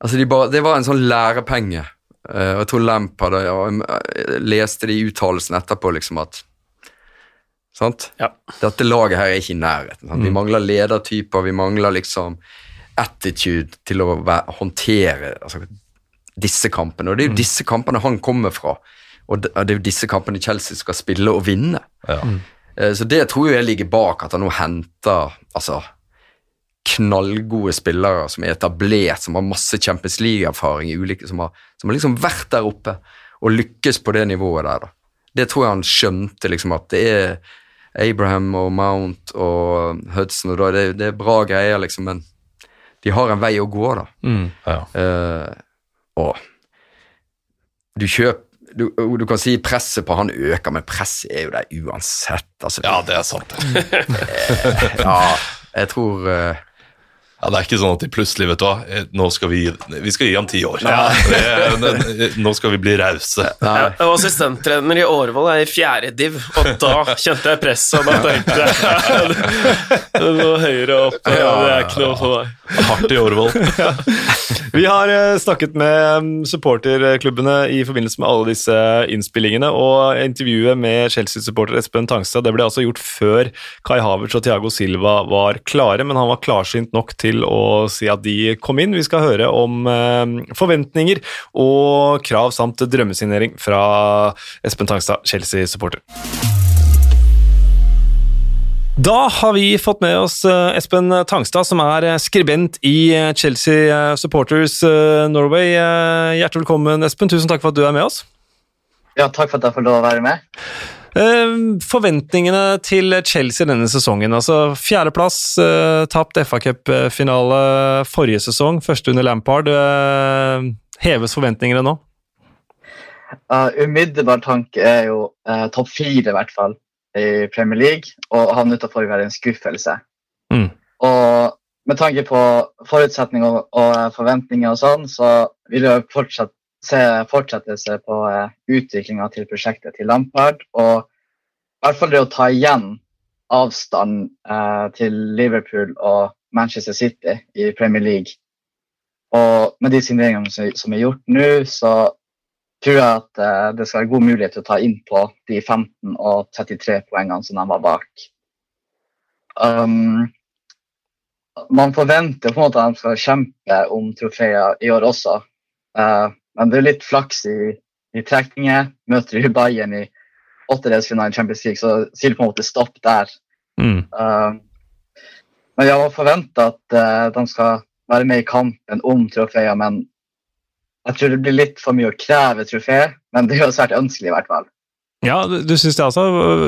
Altså, de bare, Det var en sånn lærepenge. Eh, og jeg tror Lampard ja, jeg leste de uttalelsene etterpå, liksom at Sant? Ja. Dette laget her er ikke i nærheten. Sant? Vi mangler ledertyper, vi mangler liksom attitude til å håndtere altså, disse kampene. Og det er jo disse kampene han kommer fra. Og det det er jo disse kampene Chelsea skal spille og vinne. Ja. Mm. Så det tror jeg ligger bak at han nå henter altså, knallgode spillere som er etablert, som har masse Champions League-erfaring, som, har, som har liksom vært der oppe og lykkes på det nivået der. da. Det tror jeg han skjønte, liksom at det er Abraham og Mount og Hudson, og da, det, det er bra greier, liksom, men de har en vei å gå, da. Ja. uh, og du kjøper du, du kan si presset på han øker, men presset er jo der uansett. Altså, ja, det er sant. ja, jeg tror eh, Ja, Det er ikke sånn at de plutselig vet du hva, eh, nå skal vi, vi skal gi ham ti år. Det, det, nå skal vi bli rause. Jeg var assistenttrener i Årvoll, i fjerde div, og da kjente jeg presset, og da tenkte jeg Det må høyere opp, det er ikke noe for meg. Hardt i Årvoll. Vi har eh, snakket med mm, supporterklubbene i forbindelse med alle disse innspillingene, og intervjuet med Chelsea-supporter Espen Tangstad det ble altså gjort før Kai Havertz og Thiago Silva var klare, men han var klarsynt nok til å si at de kom inn. Vi skal høre om eh, forventninger og krav samt drømmesignering fra Espen Tangstad, Chelsea-supporter. Da har vi fått med oss eh, Espen Tangstad, som er skribent i eh, Chelsea Supporters Norway. Hjertelig velkommen, Espen. Tusen takk for at du er med oss. Ja, takk for at jeg får lov å være med. Eh, forventningene til Chelsea denne sesongen. altså Fjerdeplass, eh, tapt FA-cupfinale forrige sesong, første under Lampard. Eh, heves forventningene nå? Uh, umiddelbar tanke er jo uh, topp fire, i hvert fall, i Premier League. Og havne utenfor vil være en skuffelse. Mm. Og med tanke på forutsetninger og, og forventninger og sånn, så vil jeg fortsatt se fortsettelse på uh, utviklinga til prosjektet til Lampard. Og i hvert fall det å ta igjen avstand uh, til Liverpool og Manchester City i Premier League. Og med de signeringene som, er gjort nå, så tror jeg at uh, det skal være god mulighet til å ta inn på de 15 og 33 poengene som de var bak. Um, man forventer på en måte at de skal kjempe om trofeer i år også. Uh, men det er litt flaks i, i trekninger. Møter de Bayern i åttedelsfinalen i Champions League, så sier det på en måte stopp der. Mm. Uh, men jeg har forventa at uh, de skal være med i kampen om trofeer, men jeg tror det blir litt for mye å kreve trofé, men det er jo svært ønskelig i hvert fall. Ja, du, du syns det altså?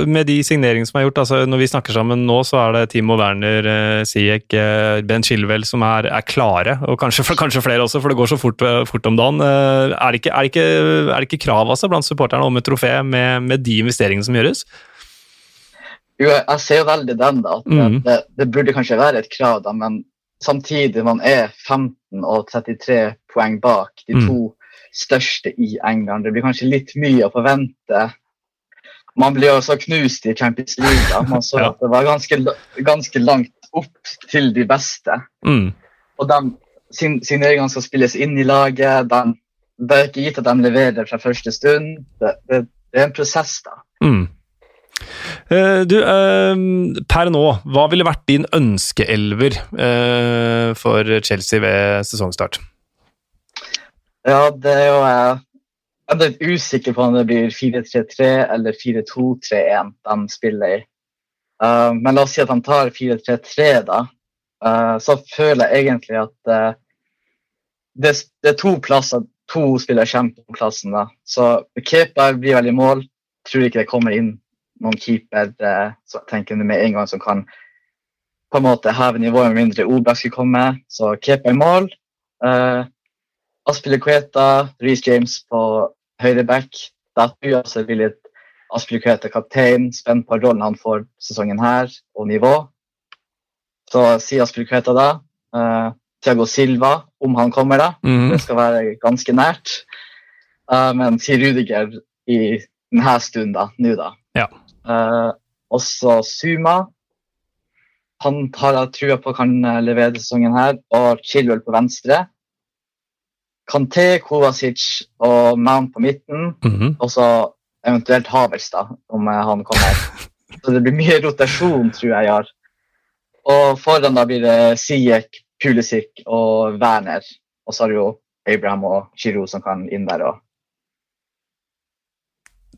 Med de signeringene som er gjort, altså når vi snakker sammen nå, så er det Timo Werner, eh, Siek, eh, Ben Chilwell som er, er, klare, og kanskje, kanskje, flere også, for det går så fort, eh, fort om dagen. Eh, er det, ikke, er, det ikke, er det ikke, krav altså, blant supporterne om et trofé med, med, de investeringene som gjøres? Jo, jeg ser jo veldig den, da. At mm. det, det, burde kanskje være et krav, da, men samtidig man er 15 og 33 poeng bak de to mm. største i England. Det blir kanskje litt mye å forvente man blir også knust i Champions League. Man så at det var ganske, ganske, langt opp til de beste. Mm. Og de, sin, signeringen skal spilles inn i laget. De, det er ikke gitt at de leverer fra første stund. Det, det, det er en prosess, da. Mm. Uh, du, uh, per nå, hva ville vært din ønskeelver uh, for Chelsea ved sesongstart? Ja, det er jo jeg er usikker på om det blir 4-3-3 eller 4-2-3-1 de spiller i. Uh, men la oss si at de tar 4-3-3, da. Uh, så føler jeg egentlig at uh, det, det, er to plasser, to spillere kjemper om plassen. da. Så keeper blir veldig mål. Tror ikke det kommer inn noen keeper så tenker med en gang som kan på en måte heve nivået med mindre Obak skulle komme. Så keeper i mål. Uh, Aspilicueta, Reece James på høyre back. Da tror jeg også blir litt Aspilicueta kaptein, spent på rollen han får sesongen her, og nivå. Så sier Aspilicueta da uh, Tiago Silva, om han kommer, da. Mm. Det skal være ganske nært. Uh, men sier Rudiger i denne stunden, da. Nå, da. Ja. Uh, også Suma. Han har jeg trua på kan levere sesongen her. Og Chilwell på venstre. Kanté, Kovacic og Mount på midten. Mm -hmm. Og så eventuelt Havels, da, om eh, han kommer. Så det blir mye rotasjon, tror jeg jeg har. Og foran da blir det Sijek, Pulisic og Werner. Og så har du jo Abraham og Giroud som kan inn der òg.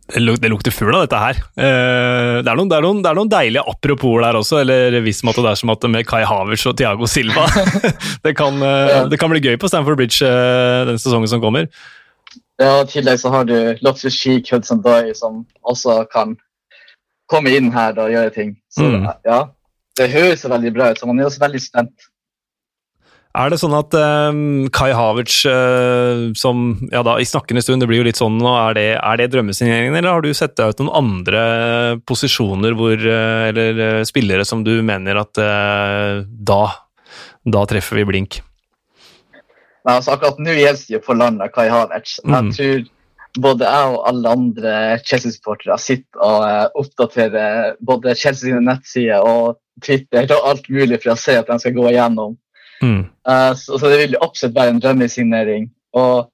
Det lukter fugl av dette her. Eh, det er, noen, det, er noen, det er noen, deilige apropos der også, eller hvis det er som at med Kai Havertz og Tiago Silva. det, kan, eh, det, kan, bli gøy på Stamford Bridge eh, den sesongen som kommer. Ja, I tillegg så har du Loftus Sheik Hudson Doy, som også kan komme inn her og gjøre ting. Så mm. ja, det høres veldig bra ut, så man er også veldig spent. Er det sånn at um, Kai Havertz, uh, som ja da, i snakkende stund, det blir jo litt sånn nå, er det, er det drømmesigneringen, eller har du sett deg ut noen andre posisjoner hvor, uh, eller uh, spillere som du mener at da, da treffer vi blink? Nei, altså Akkurat nå gjelder det jo for landet Kai Havertz. Mm. Jeg tror både jeg og alle andre Chelsea-supportere sitter og oppdaterer både Chelsea sine nettsider og Twitter og alt mulig for å se at de skal gå igjennom Mm. Uh, så, så, det vil absolutt være en drømmesignering. Og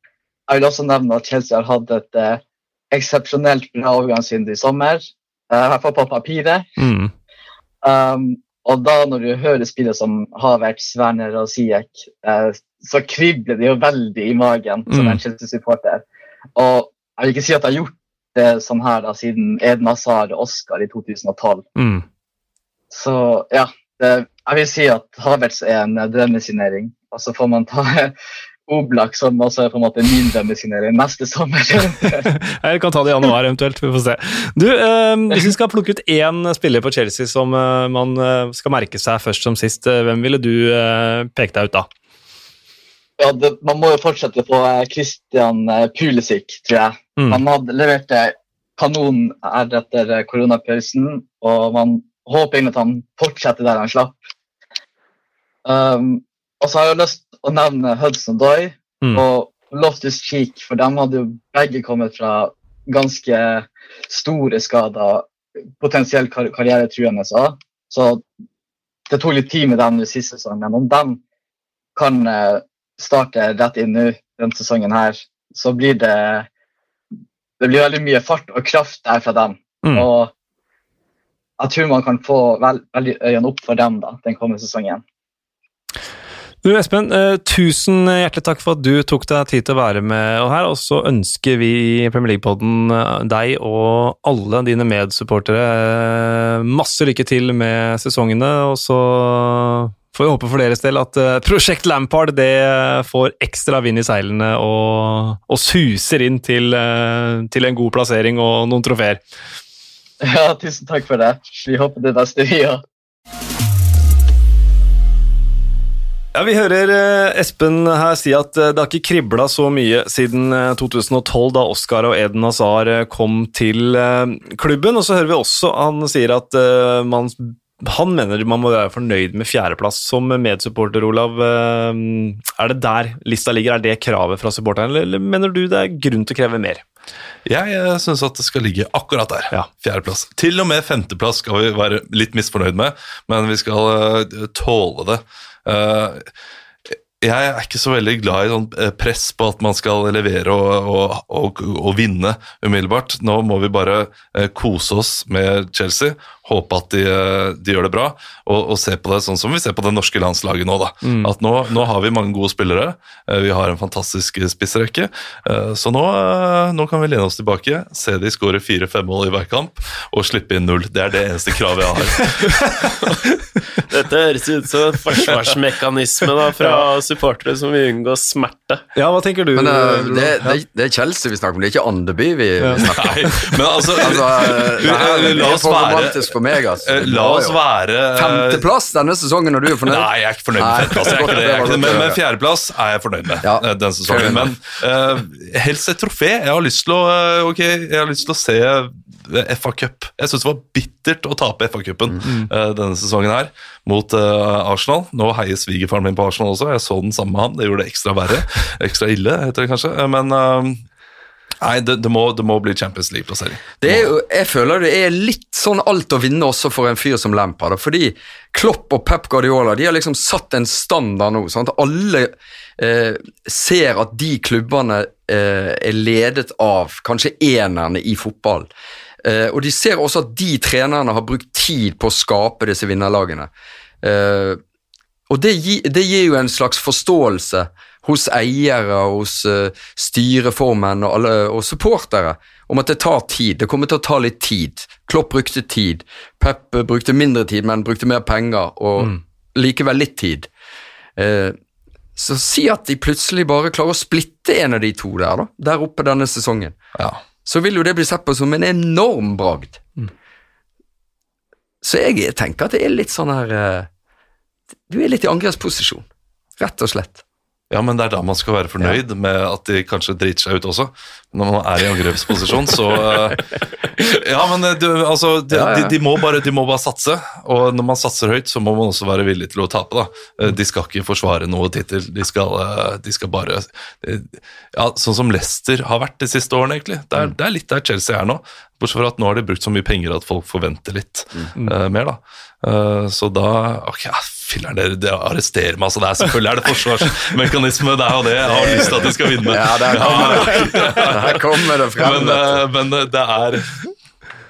jeg vil også nevne at Chelsea har hatt et uh, eksepsjonelt bra overgangsvindu i sommer. Uh, I hvert fall på papiret. Mm. Um, og da når du hører spillet som Havertz, Werner og Siek, uh, så kribler det jo veldig i magen som mm. en Chelsea-supporter. Og jeg vil ikke si at jeg har gjort det sånn her da, siden Eden Hazard og Oscar i 2012. Mm. Så ja, det, jeg vil si at Havertz er en drømmesignering. Og så får man ta Oblak, som også er på en måte min drømmesignering neste sommer. Jeg kan ta det i januar eventuelt, vi får se. Du, eh, Hvis vi skal plukke ut én spiller på Chelsea som eh, man eh, skal merke seg først som sist, eh, hvem ville du eh, pekt deg ut da? ja, det, man må jo fortsette på eh, Christian Pulisic, tror jeg. Mm. Han hadde levert kanon her etter koronapausen, og man håper egentlig at han fortsetter der han slapp. Um, og så har jeg lyst å nevne Hudson Doy Mm. og Loftus Cheek, for de hadde jo begge kommet fra ganske store skader, potensielt kar karrieretruende. Så. så det tok litt tid med dem i siste sesongen, men om de kan eh, starte rett inn nå denne sesongen her, så blir det det blir veldig mye fart og kraft der fra dem. Mm. Og jeg tror man kan få vel, veldig øynene opp for dem da, den kommende sesongen. Du Espen, eh, tusen hjertelig takk for at du tok deg tid til å være med og her, og så ønsker vi i Premier League-podden eh, deg og alle dine medsupportere eh, masse lykke til med sesongene, og så får vi håpe for deres del at Prosjekt Lampard det får ekstra vind i seilene og, og suser inn til, til en god plassering og noen trofeer. Ja, tusen takk for det. Vi håper det beste, vi òg. Ja, Vi hører eh, Espen her si at eh, det har ikke kribla så mye siden eh, 2012, da Oscar og Eden Hazar eh, kom til eh, klubben. Og så hører vi også han sier at eh, man, han mener man må være fornøyd med fjerdeplass. Som medsupporter, Olav, eh, er det der lista ligger? Er det kravet fra supporteren, eller mener du det er grunn til å kreve mer? Jeg uh, syns at det skal ligge akkurat der. Ja. Fjerdeplass. Til og med femteplass skal vi være litt misfornøyd med, men vi skal eh, tåle det. Eh, jeg er ikke så veldig glad i sånn eh, press på at man skal levere og, og, og, og vinne umiddelbart. Nå må vi bare eh, kose oss med Chelsea, håpe at de, eh, de gjør det bra, og, og se på det sånn som vi ser på det norske landslaget nå. da. At nå, nå har vi mange gode spillere, eh, vi har en fantastisk spissrekke, eh, så nå, nå kan vi lene oss tilbake, se de skåre fire-fem mål i hver kamp, og slippe inn null. Det er det eneste kravet jeg har. Dette høres ut som en forsvarsmekanisme da, fra supportere som vil unngå smerte. Ja, hva tenker du? Men uh, det, det, det er Chelsea vi snakker om, det er ikke Andeby vi, vi snakker om. Nei, men altså, Altså, det er La oss være- for meg, altså. La oss være Femteplass denne sesongen, og du er fornøyd? Nei, jeg er ikke fornøyd med femteplass. Men, men fjerdeplass er jeg fornøyd med Ja. eh, denne sesongen. Men uh, helst et trofé. Jeg har lyst til å, uh, okay, jeg har lyst til å se FA Cup. Jeg syns det var bittert å tape FA-cupen eh, denne sesongen her mot uh, Arsenal. Nå heier svigerfaren min på Arsenal også, jeg så den sammen med han. Det gjorde det ekstra verre. Ekstra ille, heter det kanskje. Men eh, nei, det, det, må, det må bli Champions League-plassering. Det er jeg føler det er litt sånn alt å vinne også for en fyr som Lampard. Fordi Klopp og Pep Guardiola de har liksom satt en standard nå. Sant? Alle eh, ser at de klubbene eh, er ledet av kanskje enerne i fotball. Eh, og de ser også at de trenerne har brukt tid på å skape disse vinnerlagene. Eh, og det, gi, det gir jo en slags forståelse hos eiere, hos uh, styreformenn og, alle, og supportere om at det tar tid. Det kommer til å ta litt tid. Klopp brukte tid. Pep eh, brukte mindre tid, men brukte mer penger, og likevel litt tid. Eh, så si at de plutselig bare klarer å splitte en av de to der, da, der oppe denne sesongen. Ja. Så vil jo det bli sett på som en enorm bragd. Så jeg tenker at det er litt sånn her eh, Du er litt i angrepsposisjon, rett og slett. Ja, men det er da man skal være fornøyd med at de kanskje driter seg ut også. Når man er i angrepsposisjon, så eh, Ja, men eh, du, altså, de, Ja, ja. De, de, må bare, de må bare satse. Og når man satser høyt, så må man også være villig til å tape, da. Eh, De skal ikke forsvare noe tittel. De de skal bare Ja, sånn som Leicester har vært de siste årene, egentlig. Det er, det er litt der Chelsea er nå. Bortsett fra at nå har de brukt så mye penger at folk forventer litt eh, mer, da. Uh, så da Ok, ja, filler'n, dere, det arresterer meg, altså. Det er selvfølgelig er det forsvarsmekanisme, det er jo det. Jeg har lyst til at de skal vinne. Ja, der kommer det, frem. Men, eh, men det er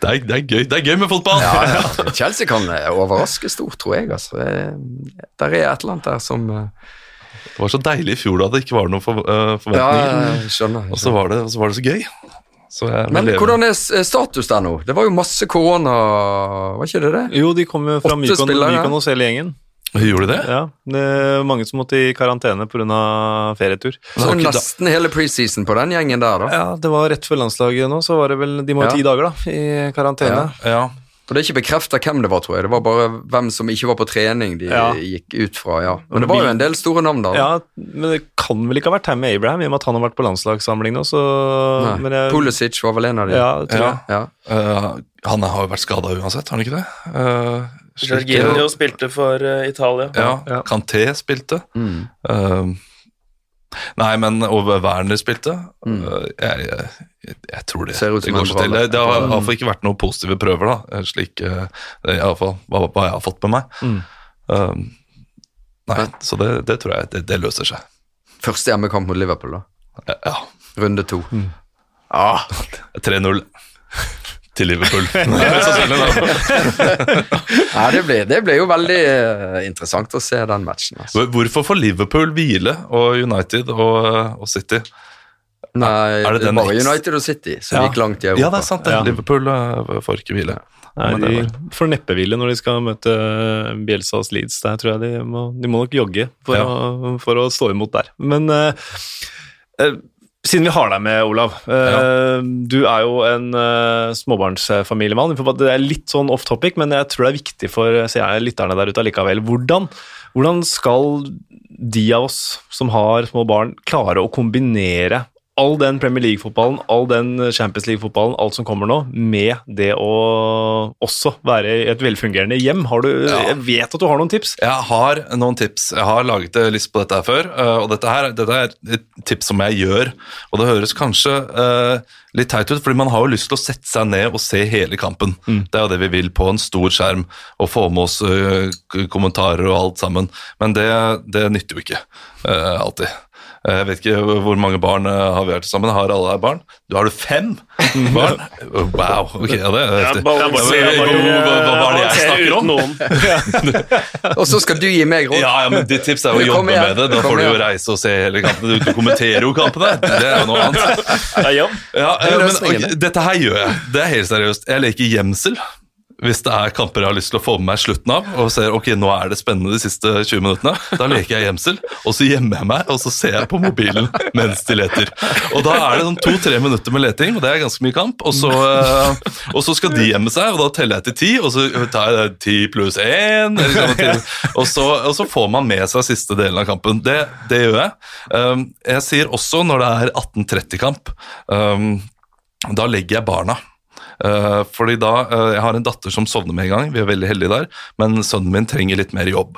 det er, det er gøy Det er gøy med fotball! ja, ja. Chelsea kan overraske stort, tror jeg. Altså. Der er et eller annet der som Det var så deilig i fjor da det ikke var noen for, eh, Ja, skjønner, jeg skjønner. Og så var, det- og så var det så gøy. Så jeg Men lever. hvordan er status der nå? Det var jo masse korona, var ikke det det? Jo, de kom jo fra Åtte Mykon, spillere. Mykonos hele gjengen. Gjorde de det? Ja, det er mange som måtte i karantene pga. ferietur. Så var ikke da- nesten hele preseason på den gjengen der, da. Ja, det var rett før landslaget nå, så var det vel De må ha Ja. ti dager, da, i karantene. Ja. Ja. Og det er ikke bekrefta hvem det var, tror jeg. Det var bare hvem som ikke var på trening de Ja. gikk ut fra, ja. Men det var jo en del store navn da. Ja, men det kan vel ikke ha vært Tammy Abraham, i og med at han har vært på landslagssamling nå, så Nei. men jeg, Pulisic var vel en av de. Ja, tror jeg. Ja. Uh, han har jo vært skada uansett, har han ikke det? Uh, Jorginho spilte for uh, Italia. Ja, Ja. Kanté spilte. Mm. Nei, men over Werner spilte. Mm. Eh, jeg, jeg, jeg tror det, det en går seg til. Det, det har iallfall ikke vært noen positive prøver, da. eh, Slik uh, i alle fall, hva, hva jeg har fått med meg. Mm. Um, nei, så det, det tror jeg det, det løser seg. Første hjemmekamp mot Liverpool, da. Ja. Runde to. Ah, 3-0 til Liverpool. Ja, det ble, det ble jo veldig eh, interessant å se den matchen. Altså. Hvorfor får Liverpool hvile og United og, og City? Nei, Er det det bare United og City som Ja. gikk langt i Europa. Ja, det er sant. det. Ja. Liverpool eh, får ikke hvile. Nei, de får neppe hvile når de skal møte Bjelsas Leeds. Der tror jeg de må, de må nok jogge for, Ja. å, for å stå imot der. Men uh, eh, siden vi har deg med, Olav. Ja. Du er jo en uh, småbarnsfamiliemann. Det er litt sånn off topic, men jeg tror det er viktig for ser jeg, lytterne der ute allikevel. Hvordan, hvordan skal de av oss som har små barn, klare å kombinere all den Premier League-fotballen, all den Champions League-fotballen, alt som kommer nå, med det å også være i et velfungerende hjem? Har du, Ja. Jeg vet at du har noen tips. Jeg har noen tips. Jeg har laget en liste på dette her før, eh, og dette, her, dette er et tips som jeg gjør. Og det høres kanskje uh, litt teit ut, fordi man har jo lyst til å sette seg ned og se hele kampen. Det er jo det vi vil på en stor skjerm, og få med oss uh, kommentarer og alt sammen. Men det, det nytter jo ikke uh, alltid. Eh, Jeg vet ikke hvor mange barn eh, har vi her til sammen. Har alle her barn? Du har du fem barn? Wow, ok, ja, det er heftig. hva- hva- hva- hva det jeg snakker om? Og så skal du gi meg råd. Ja, ja, men ditt tips er å jobbe med det. Da får du jo reise og se hele kampene. Du, kommenterer jo kampene. Det er jo noe annet. Ja, er eh, men, okay, dette her gjør jeg. Det er helt seriøst. Jeg leker gjemsel. Hvis det er kamper jeg har lyst til å få med meg slutten av, og ser ok, nå er det spennende de siste 20 minuttene, da leker jeg gjemsel, og så gjemmer jeg meg, og så ser jeg på mobilen mens de leter. Og da er det sånn to-tre minutter med leting, og det er ganske mye kamp, og så, eh, og så skal de gjemme seg, og da teller jeg til ti, og så tar jeg ti pluss én, og, så, og så får man med seg siste delen av kampen. Det, det gjør jeg. Um, jeg sier også når det er 1830-kamp, um, da legger jeg barna. Uh, fordi da, uh, Jeg har en datter som sovner med en gang, vi er veldig heldige der, men sønnen min trenger litt mer jobb.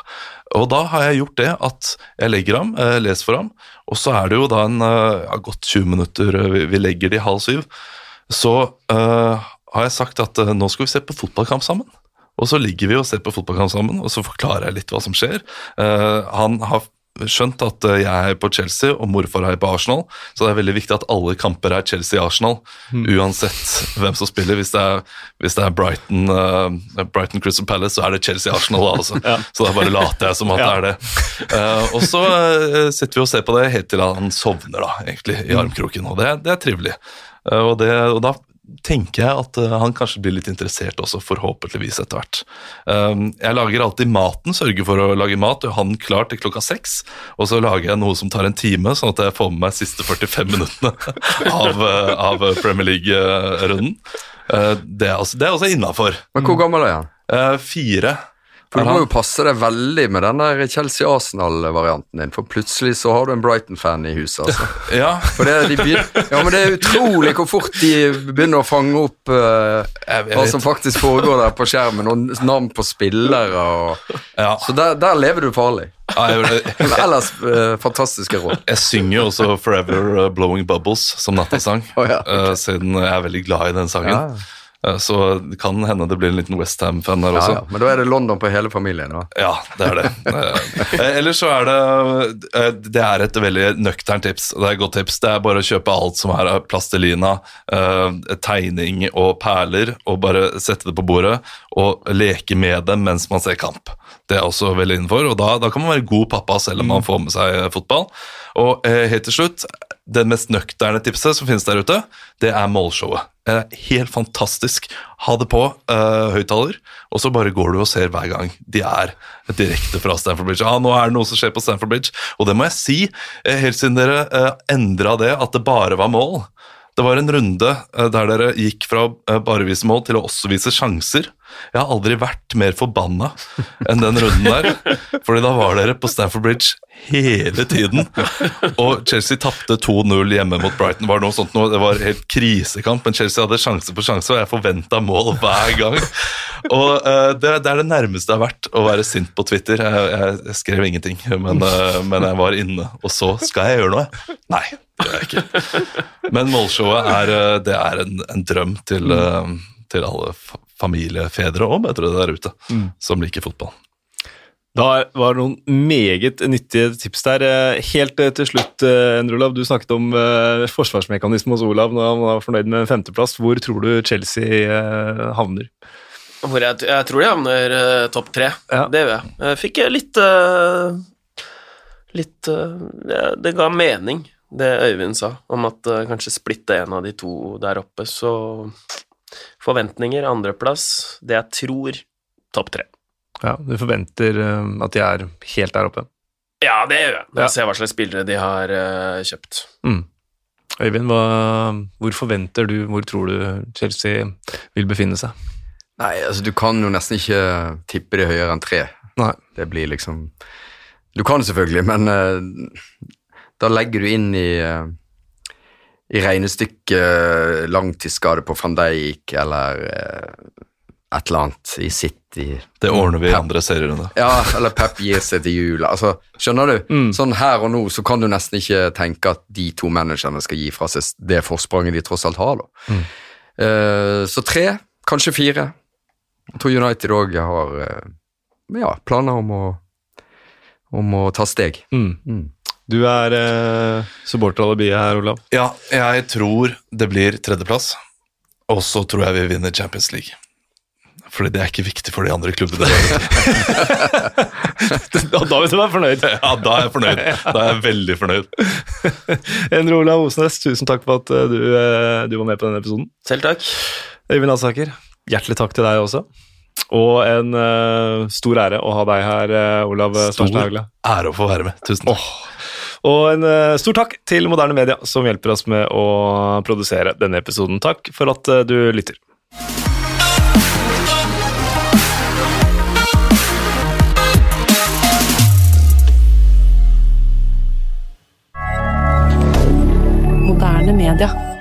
Og Da har jeg gjort det at jeg legger ham, uh, leser for ham, og så er det jo da en ja, godt 20 minutter, vi, vi legger de halv syv. Så har jeg sagt at nå skal vi se på fotballkamp sammen. Og så ligger vi og ser på fotballkamp sammen, og så forklarer jeg litt hva som skjer. Han har skjønt at uh, jeg er på Chelsea, og morfar er på Arsenal, så det er veldig viktig at alle kamper er Chelsea-Arsenal, uansett hvem som spiller. Hvis det er, hvis det er Brighton, uh, Brighton Crystal Palace, så er det Chelsea-Arsenal, altså. Så da bare later jeg som at det er det. Uh, og så uh, sitter vi og ser på det helt til han sovner, da, egentlig, i armkroken, og det, det er trivelig. Og, det, og da tenker jeg at uh, han kanskje blir litt interessert også, forhåpentligvis etter hvert. Um, jeg lager alltid maten, sørger for å lage mat, og han klar til klokka seks. Og så lager jeg noe som tar en time, sånn at jeg får med meg siste 45 minuttene av, uh, av Premier League-runden. Uh, det er også, det er også innafor. Men hvor gammel er han? Fire. For Du må jo passe deg veldig med den der Chelsea-Arsenal-varianten din, for plutselig så har du en Brighton-fan i huset. altså. Ja, For det, de ja, men det er utrolig hvor fort de begynner å fange opp uh, jeg, jeg hva som faktisk foregår der på skjermen, og navn på spillere og Ja. Så der, der lever du farlig. Ellers eh, fantastiske råd. jeg synger jo også 'Forever uh, Blowing Bubbles' som nattasang, oh, ja. uh, siden jeg er veldig glad i den sangen. Ja. Uh, Så det kan hende det blir en liten Westham-fan der også. ja. Men da er det London på hele familien. Da. Ja, det er det. Eh, Ellers så er det eh, Det er et veldig nøkternt tips. Det er et godt tips. Det er bare å kjøpe alt som er av plastelina, eh, tegning og perler, og bare sette det på bordet og leke med dem mens man ser kamp. Det er også veldig innenfor, og da, da kan man være god pappa selv om man får med seg eh, fotball. Og eh, helt til slutt, det mest nøkterne tipset som finnes der ute, det er målshowet. Eh, helt fantastisk. Ha det på uh, høyttaler, og så bare går du og ser hver gang de er direkte fra Stanford Bridge. Ah, nå er det noe som skjer på Stanford Bridge, og det må jeg si, eh, helt siden dere uh, endra det, at det bare var mål. Det var en runde uh, der dere gikk fra uh, bare vise mål til å også vise sjanser. Jeg har aldri vært mer forbanna enn den runden der. Fordi da var dere på Stanford Bridge hele tiden. Og Chelsea tapte 2-0 hjemme mot Brighton. Var det, noe sånt, det var helt krisekamp, men Chelsea hadde sjanse på sjanse, og jeg forventa mål hver gang. Og uh, det, det, er det nærmeste jeg har vært å være sint på Twitter. Jeg, skrev ingenting, men, jeg var inne. Og så skal jeg gjøre noe. Nei, det gjør jeg ikke. Men målshowet er, det er en, en drøm til, uh, til alle familiefedre og mødre der ute mm. som liker fotball. Da var det noen meget nyttige tips der. Helt til slutt, Olav, du snakket om forsvarsmekanisme hos Olav når han var fornøyd med femteplass. Hvor tror du Chelsea havner? Hvor jeg, jeg tror de havner uh, topp tre. Ja. Det gjør jeg. Jeg fikk litt uh, Litt uh, det, det, ga mening, det Øyvind sa, om at kanskje splitte en av de to der oppe. Så forventninger, andreplass, det jeg tror, topp tre. Ja, Du forventer at de er helt der oppe? Ja, det gjør jeg. Når jeg ser hva slags spillere de har kjøpt. Mm. Øyvind, hva, hvor forventer du, hvor tror du Chelsea vil befinne seg? Nei, altså du kan jo nesten ikke tippe det høyere enn tre. Nei. Det blir liksom Du kan selvfølgelig, men uh, da legger du inn i uh, i regnestykket langtidsskade på van Dijk eller uh, et eller annet i City. Det ordner vi i andre serierunde. Ja, eller Pep gir seg til jul. Altså, skjønner du? Mm. Sånn her og nå så kan du nesten ikke tenke at de to managerne skal gi fra seg det forspranget de tross alt har. da. Mm. Uh, så tre, kanskje fire. Jeg tror United òg har eh, ja, planer om å, om å ta steg. Mm. Du er eh, supporteralibiet her, Olav. Ja, jeg tror det blir tredjeplass. Og så tror jeg vi vinner Champions League. Fordi det er ikke viktig for de andre klubbene. da, da vil du være fornøyd? Ja, da er jeg fornøyd. Da er jeg veldig fornøyd. Endre Olav Osnes, tusen takk for at eh, du, eh, du var med på denne episoden. Selv takk. Øyvind Asaker, Hjertelig takk til deg også. Og en uh, stor ære å ha deg her, Olav Stor ære å få være med. Tusen takk. Oh. Og en uh, stor takk til Moderne Media, som hjelper oss med å produsere denne episoden. Takk for at du lytter. Moderne.